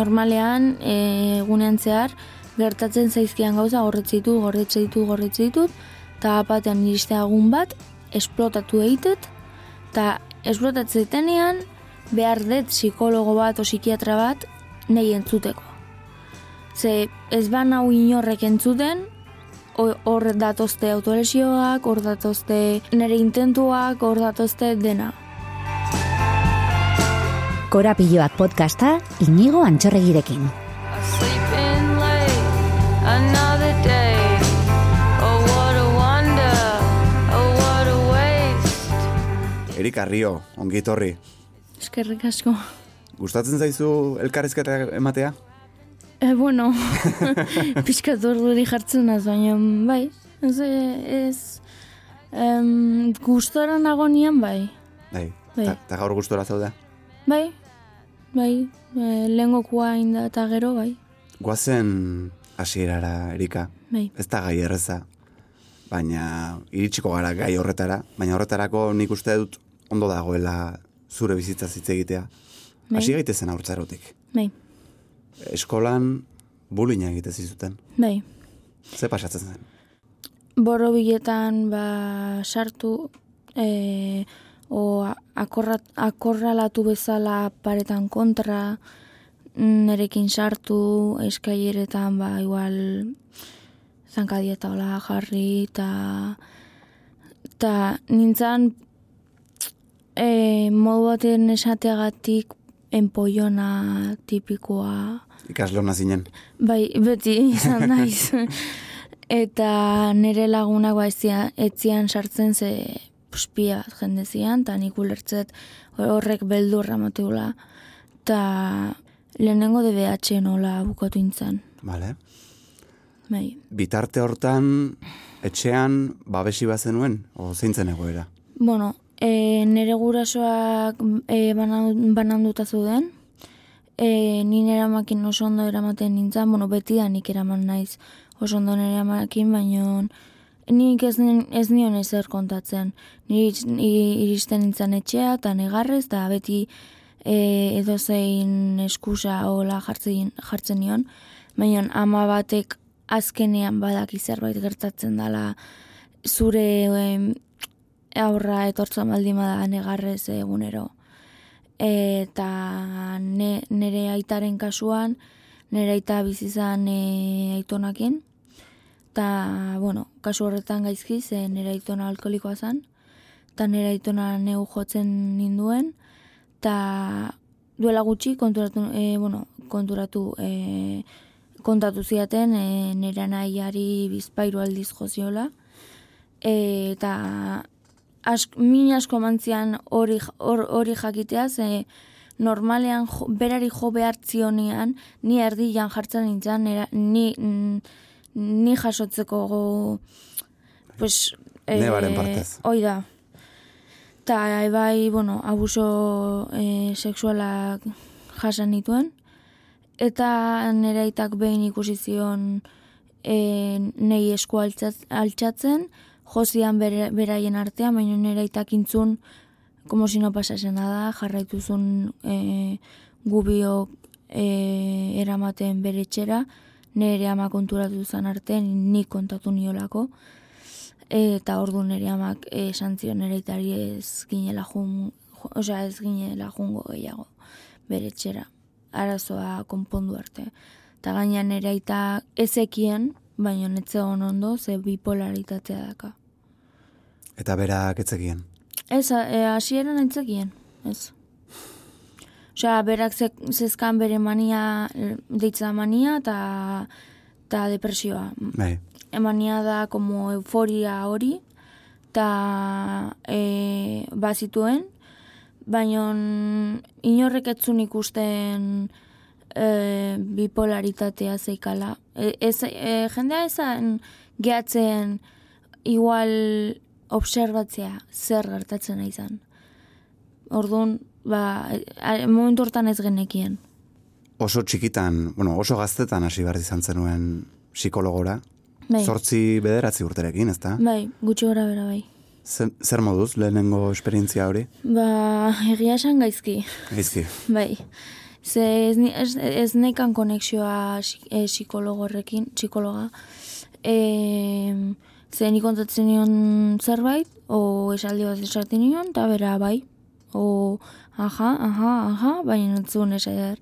normalean, e, egunean zehar, gertatzen zaizkian gauza gorretze ditu, gorretze ditu, gorretze ditut, eta batean iriste egun bat, esplotatu egitut, eta esplotatzen behar dut psikologo bat o psikiatra bat nahi entzuteko. Ze ez ban hau inorrek entzuten, ho- hor datozte autolesioak, hor datozte nire intentuak, hor datozte dena. Oh, what a waste. Erika Rio, ongi etorri. Eskerrik asko. Gustatzen zaizu elkarrizketa ematea? E, bueno, pixkat orduri jartzen naz, baina bai, ez, ez em, gustora nago nian, bai. Bai. Bai. Ta, ta gaur gustora zaude. Bai, bai, e, lehengokua inda eta gero, bai, Guazen hasierara Erika. bai. Ez da gai erreza. Baina iritsiko gara gai horretara, baina horretarako nik uste dut ondo dagoela zure bizitza hitz egitea. Bai. Hasi gaitezen haurtzarotik. Bai, Eskolan bullyinga egite zizuten. bai. Ze pasatzen zen? Boro biletan ba, sartu, e, o akorrat, akorralatu bezala paretan kontra, nerekin sartu, eskaileretan ba, igual zankadieta hola jarri, eta eta nintzen e, modu baten esateagatik enpoiona tipikoa, Ikasle hona zinen. Bai, beti izan naiz. eta nire lagunak ba etzia- etzian sartzen ze puspia jende zian, eta nik ulertzet horrek beldurra mateula. Eta lehenengo DBH nola bukatu intzan. Vale. Bai. Bitarte hortan, etxean babesi bazenuen, o zeintzen egoera? Bueno, e, nire gurasoak e, banan- bananduta zeuden, e, ni nire amakin oso ondo eramaten nintzen, bueno, beti da nik eraman naiz oso ondo nire amakin, baino nik ez, ez nion ezer kontatzen. Ni iristen nintzen etxea eta negarrez, eta beti e, edozein eskusa hola jartzen, jartzen nion, baina ama batek azkenean badaki zerbait gertatzen dela zure em, aurra etortzen baldin bada negarrez egunero. Eta ne, nere aitaren kasuan, nere aita bizizan e, aitonakin, eta, bueno, kasu horretan gaizki, ze nere aitona alkoholikoa zen, eta nere aitona neu jotzen ninduen, eta duela gutxi konturatu, e, bueno, konturatu, e, kontatu ziaten e, nire nahiari bizpairu aldiz joziola, e, eta ask, min asko mantzian hori hor- hori jakitea, ze normalean jo, berari jo behar zionean, ni erdian jartzen nintzen, nera, ni, mm, ni jasotzeko go, pues, Nebaren partez. Hoi da. Ta bai, bueno, abuso e, sexualak jasan nituen. Eta nire aitak behin ikusi zion e, nei esku altxatzen, jozian bere, beraien artean, baina nire aitak intzun, como si no pasasen nada, jarraituzun e, gubiok e, eramaten bere etxera, nire ama konturatu zen arte, nik kontatu niolako, eta ordu nire amak eh, esan zion nire aitari ez ginela jun, osea ez ginela jungo gehiago bere etxera, arazoa konpondu arte. Eta gaina nire aita ezekien, baina netzegon ondo, ze bipolaritatea daka. Eta berak etzekien. Ez, e, hasieran entzekien, ez. Osea, berak ze, zezkan bere mania, eh, deitza mania eta eta depresioa. Bai. Emania da como euforia hori, eta e, bazituen, baina inorrek etzun ikusten e, bipolaritatea zeikala. E, ez, e, jendea ezan gehatzen igual observatzea zer gertatzen izan. Orduan, ba, momentu hortan ez genekien. Oso txikitan, bueno, oso gaztetan hasi behar izan zenuen psikologora. Bai, Zortzi bederatzi urterekin, ezta? bai, gutxi gora bera bai. Zer, zer moduz lehenengo esperientzia hori? Ba, egia esan gaizki. Gaizki. Bai. Ze ez, ez, ez nekan konexioa eh, psikologo horrekin, psikologa. E, ze nik kontatzen nion zerbait, o esaldi bat esaten nion, eta bera bai. O, aha, aha, aha, baina entzun ezer,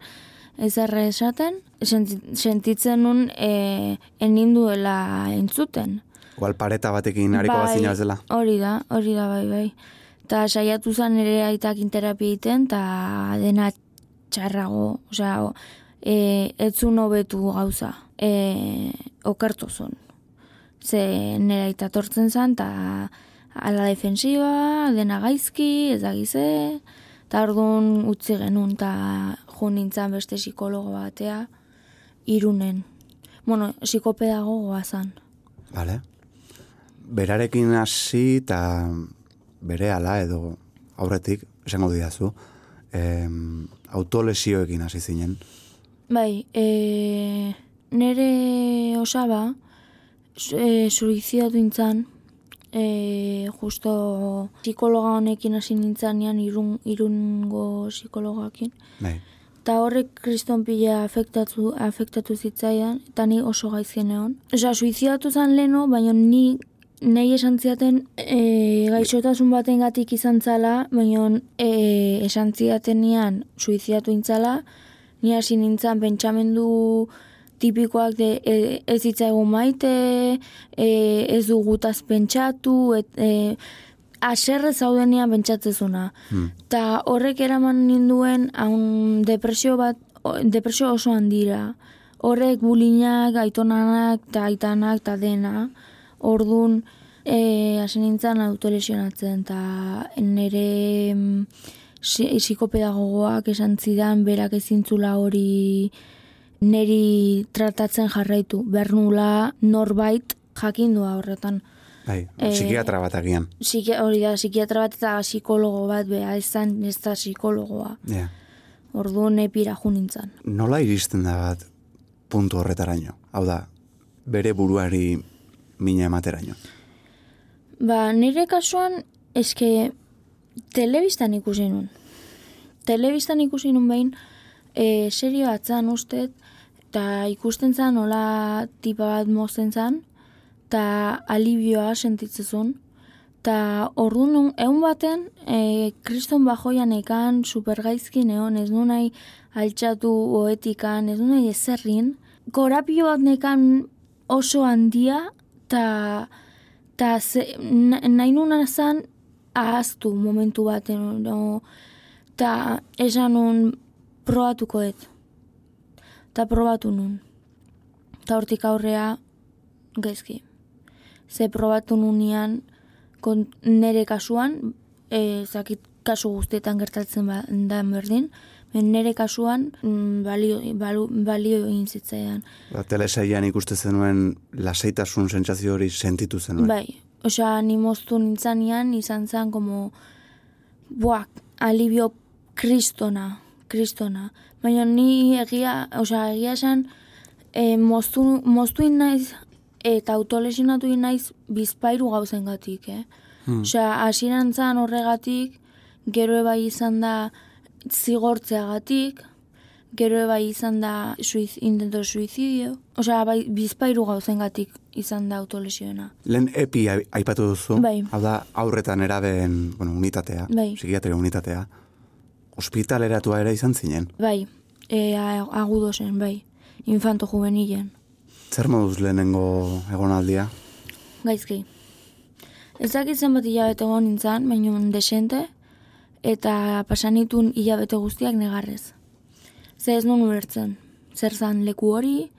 ezer esaten. Senti- Sentitzen nun e, eninduela entzuten. Igual pareta batekin hariko Bai, bazina bezala. Hori da, hori da, bai, bai. Ta saiatu zen ere aitakin terapia egiten, eta dena txarrago, osea, e, etzun hobetu gauza, e, okertu zuen. Ze nera aita tortzen zen, eta ala defensiba, dena gaizki, ez da gize, eta orduan utzi genuen, eta jo nintzen beste psikologo batea, irunen. Bueno, psikopedagogoa zen. Vale. Berarekin hasi eta bere ala edo aurretik, esango didazu, em, autolesioekin hasi zinen. Bai, e, nere osaba e, suizidatu nintzen, e, justo psikologa honekin hasi nintzanean irun, irungo psikologakin. Bai. Eta horrek kriston pila afektatu, afektatu zitzaidan, eta ni oso gaizien egon. Osa, suizidatu zen leno, baina ni nahi esan ziaten e, gaixotasun baten gatik izan zala, baina e, esan ziatenean suizidatu intzala, ni hasi nintzen pentsamendu tipikoak de e, ez hitzaigun maite, e, ez du gutaz pentsatu, et, e, aserre zaudenean pentsatzezuna. Hmm. Ta horrek eraman ninduen haun depresio bat, depresio oso handira. Horrek bulinak, aitonanak, eta aitanak, eta dena. Ordun e, hasi nintzen autolesionatzen, eta nire mm, si- psikopedagogoak esan zidan berak ezintzula hori neri tratatzen jarraitu. Bernula norbait jakindua horretan. Bai, Eh, psikiatra bat agian. Psiki, hori da, psikiatra bat eta psikologo bat, beha, ez zan, ez da psikologoa. Ja. Orduan epira jo nintzen. Nola iristen da bat puntu horretaraino? Hau da, bere buruari mina emateraino. Ba, nire kasuan, eske, telebistan ikusi nun. Telebistan ikusi nun behin, e, serio atzan ustet, eta ikusten zan, nola tipa bat mozten zan, eta alibioa sentitzezun. Ta orduan nun- egun baten, e, kriston bajoian ekan, supergaizki neon, ez du nahi altxatu oetikan, ez du nahi ezerrin. Korapio bat nekan oso handia, ta, ta ze, na, nahi nuna zan ahaztu momentu baten, no, ta esan nun probatuko dut. Ta probatu nun. Ta hortik aurrea gaizki. Ze probatu nunean, kon, nere kasuan, e, zakit kasu guztietan gertatzen ba, da berdin, ben nere kasuan mm, balio, balu, balio egin zitzaidan. Ba, telesaian ikuste zenuen lasaitasun sentsazio hori sentitu zenuen. Bai, osea, ni moztu nintzanean izan zen como, buak, alibio kristona, kristona. Baina ni egia, osea, egia esan, e, moztu, moztu naiz eta autolesionatu naiz bizpairu gauzengatik, eh? Hmm. Osea, hasieran zan horregatik, gero bai izan da zigortzeagatik, gero bai izan da suiz, intento suizidio. Osea, bai, bizpairu gauzengatik izan da autolesioena. Lehen epi ai- aipatu duzu, Bai. hau da aurretan eraben, bueno, unitatea, Bai. psikiatria unitatea, ospitaleratua ere izan zinen. Bai, e, a- agudo zen, bai. Infanto juvenilen. Zer moduz lehenengo egonaldia? Gaizki. Ez dakit zenbat hilabete egon nintzen, baina desente, eta pasanitun hilabete guztiak negarrez. Ze ez nun ulertzen. Zer zan leku hori,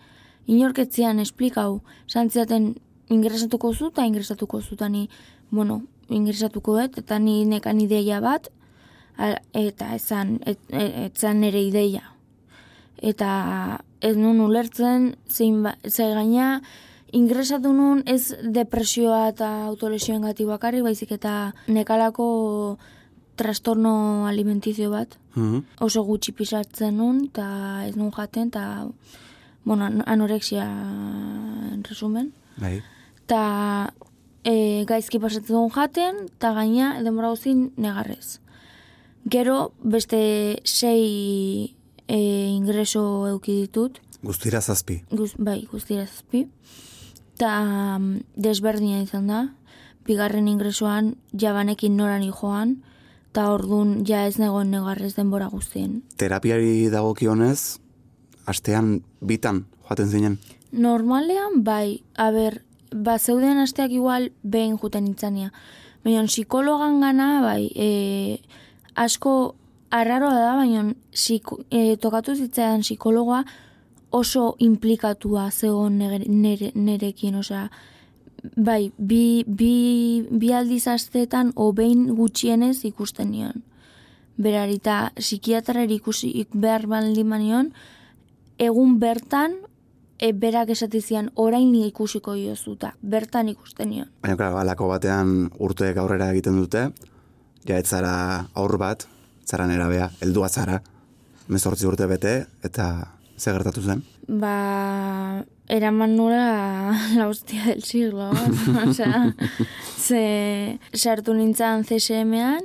inorketzian esplikau, santziaten ingresatuko zu eta ingresatuko zu, ni, bueno, ingresatuko dut, eta ni nekan ideia bat, eta ezan, et, et, etzan nere ideia. Eta ez nun ulertzen, zein ba, ze gaina, ingresatu nun ez depresioa eta autolesioen gati bakarrik, baizik eta nekalako trastorno alimentizio bat. Mhm. Oso gutxi pisatzen nun, eta ez nun jaten, eta, bueno, an- anorexia en resumen. Bai. Ta e, gaizki pasatzen duen jaten, eta gaina denbora guztin negarrez. Gero beste sei e, ingreso euki ditut, Guztira zazpi. guz, bai, guztira zazpi, eta mm, desberdina izan da, bigarren ingresoan jabanekin noran joan, eta ordun ja ez negoen negarrez denbora guztien. Terapiari dagokionez, astean bitan joaten zinen. Normalean, bai, aber, ba, zeuden asteak igual behin juten itzania. Baina psikologan gana, bai, e, asko arraroa da, baina psiko, e, tokatu zitzaidan psikologoa oso implikatua zegoen nere, nere, nerekin, osea, bai, bi, bi, bi aldiz asteetan o behin gutxienez ikusten nion. Berari, eta psikiatrari ikusi ik behar baldin egun bertan, e, berak esatizian orain ikusiko iozuta, bertan ikusten nion. Baina, klaro, alako batean urteek aurrera egiten dute, ja ez zara aur bat, zara nerabea, heldua zara, mezortzi urte bete, eta ze gertatu zen? Ba, eraman nura la hostia del siglo, osea, ze sartu nintzen CSM-an,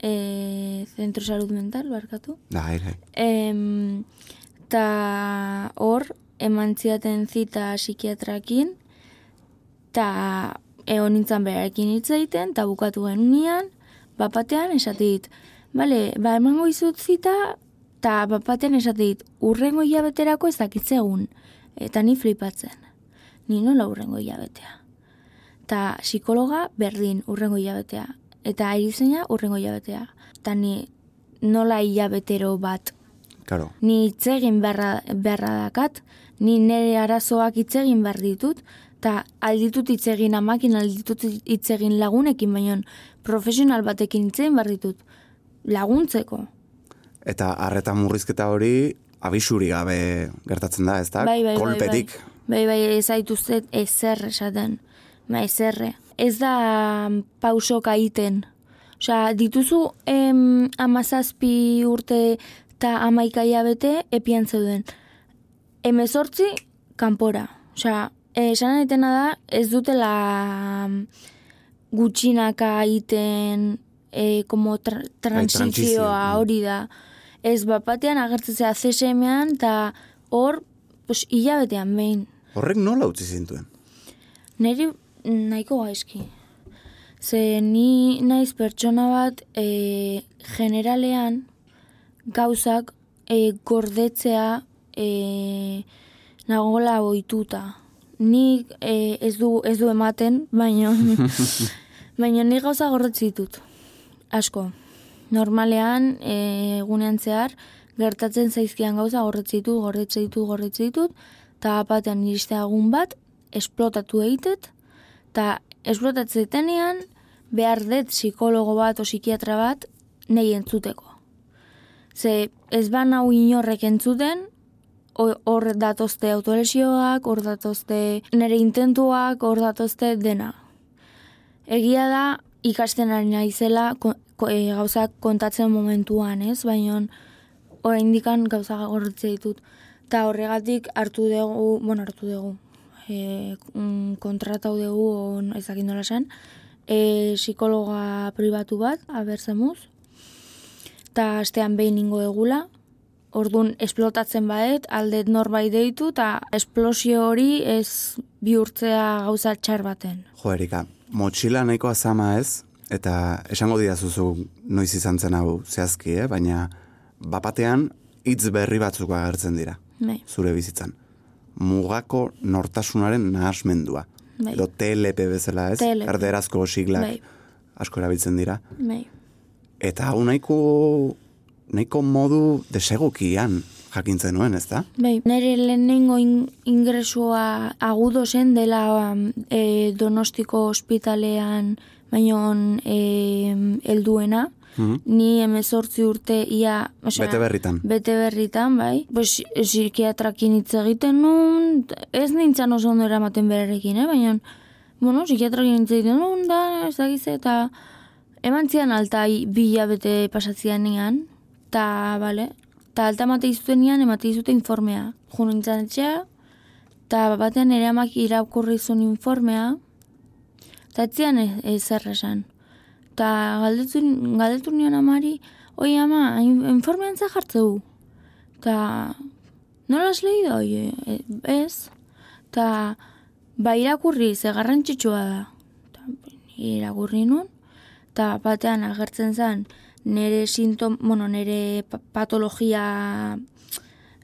e, Centro Salud Mental, barkatu, Da, ere. Em, ta hor, eman ziaten zita psikiatrakin, ta egon nintzen berarekin hitz egiten, ta bukatu genunean, bapatean esatit, bale, ba emango izut zita, ta bapatean esatit, urrengo hilabeterako ez dakitzegun, eta ni flipatzen. Ni nola urrengo hilabetea. Ta psikologa berdin urrengo hilabetea, eta erizaina urrengo hilabetea. Ta ni nola hilabetero bat Karo, ni hitz egin beharra, beharra dakat, ni nire arazoak hitz egin behar ditut, eta alditut hitz egin amakin, alditut hitz egin lagunekin, baina profesional batekin hitz egin behar ditut, laguntzeko. eta arreta murrizketa hori abisuri gabe gertatzen da, ez da? Bai, bai, bai, Kolpetik. Bai, bai, ez zaituztet ezer esaten. Ba, ezerre. Ez da pausoka egiten. Osea, dituzu em, amazazpi urte eta amaika bete epian zeuden. Hemezortzi, kanpora. Osea, esan etena da, ez dutela mm, gutxinaka egiten e, como tra transizio, transizioa mm. hori da. Ez bapatean agertzea CSM-an eta hor, pues, hilabetean behin. Horrek nola utzi zintuen? Neri nahiko gaizki. Ze ni naiz pertsona bat e, generalean gauzak e, gordetzea e, nagola oituta. Nik e, ez, du, ez du ematen, baina baina ni gauza gordetzi ditut. Asko. Normalean, e, egunean zehar, gertatzen zaizkian gauza gordetzi ditut, gordetzi ditut, gordetzi ditut, eta batean iriste egun bat, esplotatu egitet, eta esplotatzetenean behar dut psikologo bat o psikiatra bat nahi entzuteko. Ze ez ban hau inorrek entzuten, hor datozte autolesioak, hor datozte nire intentuak, hor datozte dena. Egia da ikasten ari naizela ko, ko, e, gauzak kontatzen momentuan, ez? Baina oraindikan gauza gorritze ditut. Ta horregatik hartu dugu, bueno, hartu dugu, e, mm, kontratau dugu, on, ez dakit nola esan, e, psikologa pribatu bat, abertzemuz, eta astean behin ingo egula, Orduan, esplotatzen baet, aldet norbait deitu, eta esplosio hori ez bihurtzea gauza txar baten. Jo, Erika, motxila nahiko azama ez, eta esango didazuzu noiz izan zen hau zehazki, eh? baina bapatean hitz berri batzuk agertzen dira, Bai, zure bizitzan. Mugako nortasunaren nahasmendua. Bai. Edo TLP bezala ez, TLP. erderazko siglak Bai. asko erabiltzen dira. bai. Eta hau nahiko, nahiko modu desegokian jakintzen nuen, ez da? Bai, nire lehenengo in, ingresua agudo zen dela e, donostiko ospitalean baino e, helduena. Mhm. Ni emezortzi urte ia... Osea, Bete berritan. Bete berritan, bai. Pues, psikiatrakin hitz egiten nun, ez nintzen oso ondo eramaten berarekin, eh? baina, bueno, psikiatrakin hitz egiten nun, da, ez dakize, eta eman zian alta i- bi hilabete pasatzian ean, eta, bale, eta alta emate izuten ean, emate izute informea. Jo nintzen etxea, eta batean ere amak irakurri zuen informea, eta etzian ez, ezer esan. Eta galdetu, galdetu nion amari, oi ama, in- informean ze jartzeu? Ta, nola has leído? Oie, e, ez. Ta, ba irakurri, ze garrantzitsua da. Ta, irakurri nun, ta batean agertzen zen nire sintom, bueno, nire pa- patologia,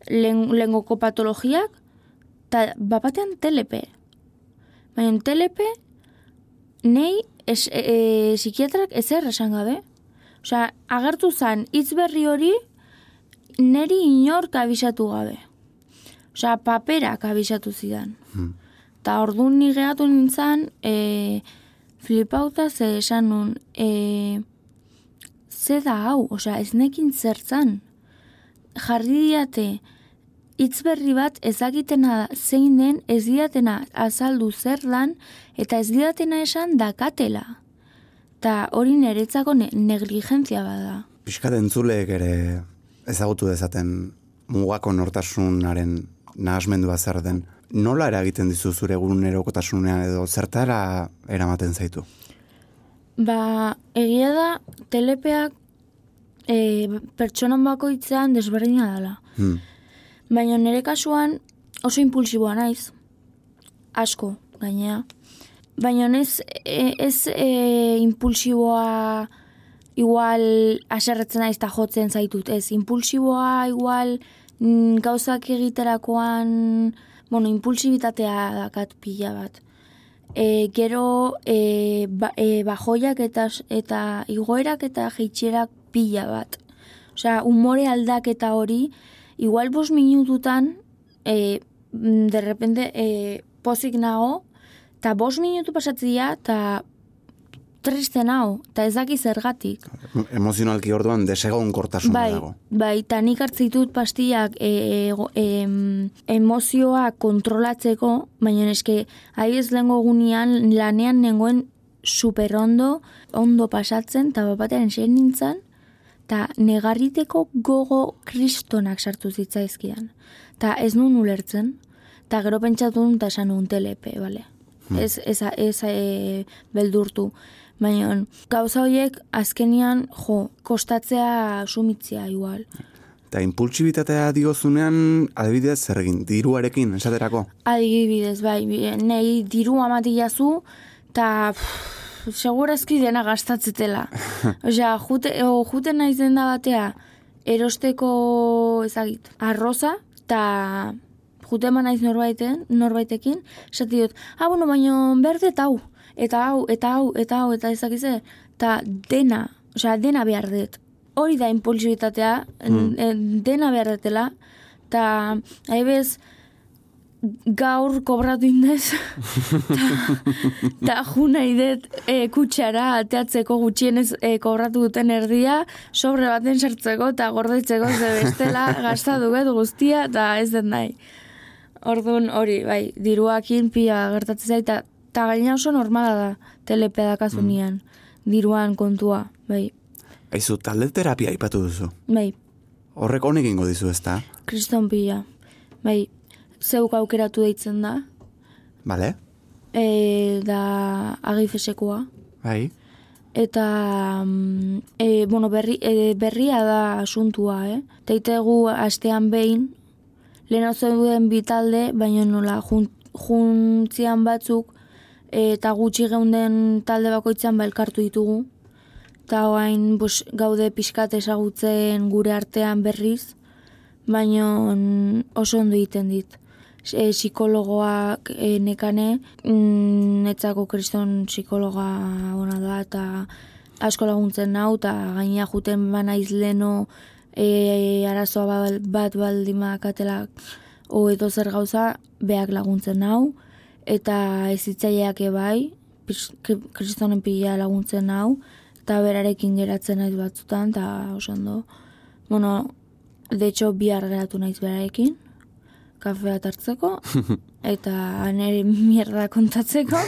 lehen, lehengoko patologiak, ta bapatean telepe. Baina telepe, nei es, e, e, psikiatrak ezer esan gabe. Osea, agertu zen hitz berri hori neri inork abisatu gabe. Osea, paperak abisatu zidan. Hmm. Ta orduan ni geratu nintzen, e, flipauta ze esan nun, e, ze da hau, osea, ez nekin zertzan. Jarri diate, hitz berri bat ezagitena zein den, ez diatena azaldu zer lan, eta ez diatena esan dakatela. Ta hori niretzako ne negligentzia bada. Piskat entzuleek ere ezagutu dezaten mugako nortasunaren nahasmendua zer den. Nola eragiten dizu zure egunerokotasunean edo zertara eramaten zaitu? Ba, egia da, telepeak e, pertsonan bakoitzean desberdina dela. Hmm. Baina nire kasuan oso impulsiboa naiz. Asko, gainea. Baina ez, e, ez e, impulsiboa igual aserretzen naiz eta jotzen zaitut. Ez, impulsiboa igual mm, gauzak egiterakoan, bueno, impulsibitatea dakat pila bat. E, gero e, ba, e, bajoiak eta, eta igoerak eta jeitxerak pila bat. Osea, umore aldaketa hori, igual bos minututan, e, mm, de repente, e, pozik nago, eta bos minutu pasatzia, eta triste nago, eta ez daki zergatik. Emozionalki orduan desegonkortasuna Bai, dago. bai, eta nik hartzitut pastillak e, e, em, emozioa kontrolatzeko, baina eske, ez lehengo gunean lanean nengoen super ondo, pasatzen, eta bapatean esen nintzen, eta negarriteko gogo kristonak sartu zitzaizkidan. Eta ez nun ulertzen, eta gero pentsatu nun eta esan nun telepe, bale. Ez, ez, ez e, beldurtu. Baina gauza horiek azkenian, jo, kostatzea sumitzea igual. Eta impulsibitatea diozunean, adibidez zer egin, diruarekin, esaterako. Adibidez, bai, nei diru amati jazu, eta segurazki dena gastatzetela. Osea, jute, o, juten naizen da batea, erosteko ezagit, arroza, eta jute eman naiz norbaiten, norbaitekin, esati dut, ah, bueno, baino berde eta hau, eta hau, eta hau, eta hau, eta ezakize, eta dena, osea, dena behar dut. Hori da impulsibitatea, mm. dena behar dutela, eta, haibez, gaur kobratu indez, eta ju nahi dut e, kutsara ateatzeko gutxienez e, kobratu duten erdia, sobre baten sartzeko eta gordetzeko ze bestela gastatu bet guztia eta ez den nahi. Orduan hori, bai, diruakin pila gertatzen zait, eta ta gaina oso normala da telepedakazunean, diruan kontua, bai, Aizu, talde terapia aipatu duzu. bai, Horrek honek ingo dizu ezta, kriston pila, bai, zeuk aukeratu deitzen da, bale? e, da agifesekoa, Bai? eta mm, e, bueno, berri, e, berria da asuntua, eh? Teitegu astean behin, lehen duen bitalde, baina nola jun, juntzian batzuk eta gutxi geunden talde bakoitzan ba elkartu ditugu. Eta oain bus, gaude pixkat ezagutzen gure artean berriz, baina oso ondo egiten dit. E, psikologoak e, nekane, mm, netzako kriston psikologa ona da, eta asko laguntzen nau, eta gaina juten banaiz leno e, arazoa bal- bat baldimak atelak o edo zer gauza, beak laguntzen nau, eta ez hitzaileak bai, pis- kri- kristonen pila laguntzen nau, eta berarekin geratzen naiz batzutan, eta oso ondo. Bueno, de hecho, bihar geratu naiz berarekin, kafe bat hartzeko, eta nire mierda kontatzeko,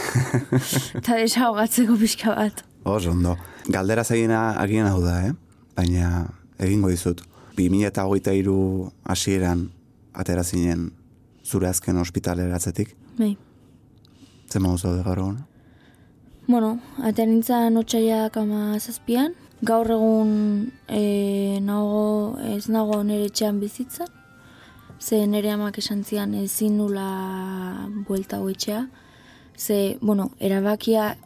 eta desahogatzeko pixka bat. Oso ondo. Galdera zaigena agian hau da, eh? Baina egingo dizut. 2008 hasieran atera zinen zure azken ospitaleratzetik. Bai. Zer modu zaude gaur egun? Bueno, atean nintzen otxaiak ama zazpian. Gaur egun e, nago, ez nago nire etxean bizitzan. ze nire amak esan zian ezin nula buelta hoitxea, ze, bueno, erabakia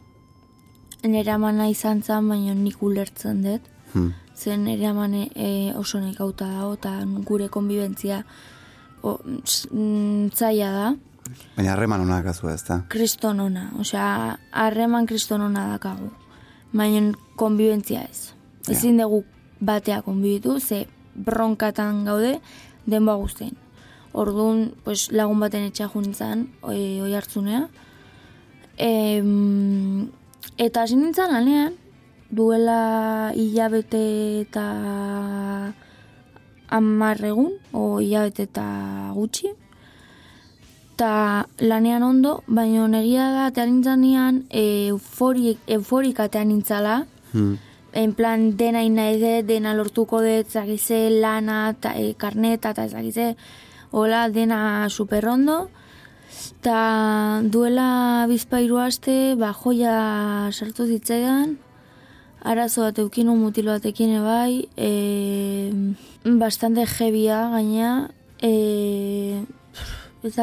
nire amana izan zen, baina nik ulertzen dut, Hmm. ze nire amane e, oso nekauta dago, eta gure konbibentzia o, mm, zaila da, Baina harreman honak azu ez da. kriston ona, osea, harreman kriston ona dakagu, baina konbibentzia ez. Ezin dugu batea konbibitu, ze bronkatan gaude denboa guztien. Orduan, pues, lagun baten etxea juntzan, oi, oi hartzunea. Em, eta hasi nintzen lanean, duela hilabete eta hamar egun, o hilabete eta gutxi, eta lanean ondo, baina negia da, eta nintzanean, euforik, euforik atean nintzala, Hmm. en plan dena nahi dut, dena lortuko dut, zagize lana, ta, e, karneta, eta zagize, hola, dena superrondo. Ta duela bizpairu aste, ba, joia sartu zitzaidan, arazo bat eukinu mutilo batekin ebai, e, bastante jebia gaina, e, ez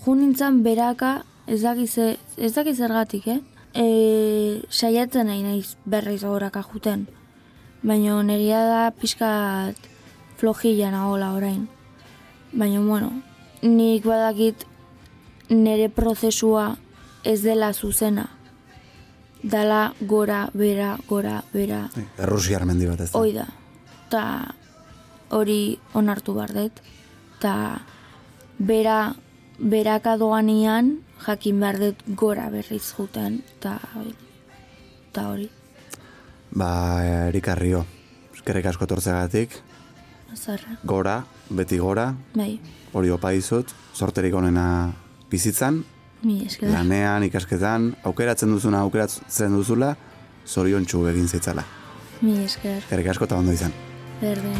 dakit, ju nintzen beraka, ez dakit, ze- ez dakit zergatik, eh? E, saiatzen nahi naiz berriz goraka juten. Baina negia da pixkat flojilla nagola orain. Baina, bueno, nik badakit nire prozesua ez dela zuzena. Dala gora, bera, gora, bera, Errusiar mendi bat ez da. hoi da. Ta hori onartu behar dut. Ta bera, beraka doanian jakin behar dut gora berriz juten. Ta, ta hori. Ba, Erika Rio, eskerrik asko tortzegatik, Azarra. gora, beti gora, Bai, hori opa dizut, sorterik onena bizitzan, mi esker. lanean, ikasketan, aukeratzen duzuna, aukeratzen duzula, zorion egin zitzala. Mi esker. Eskerrik asko eta ondo izan. Berdin.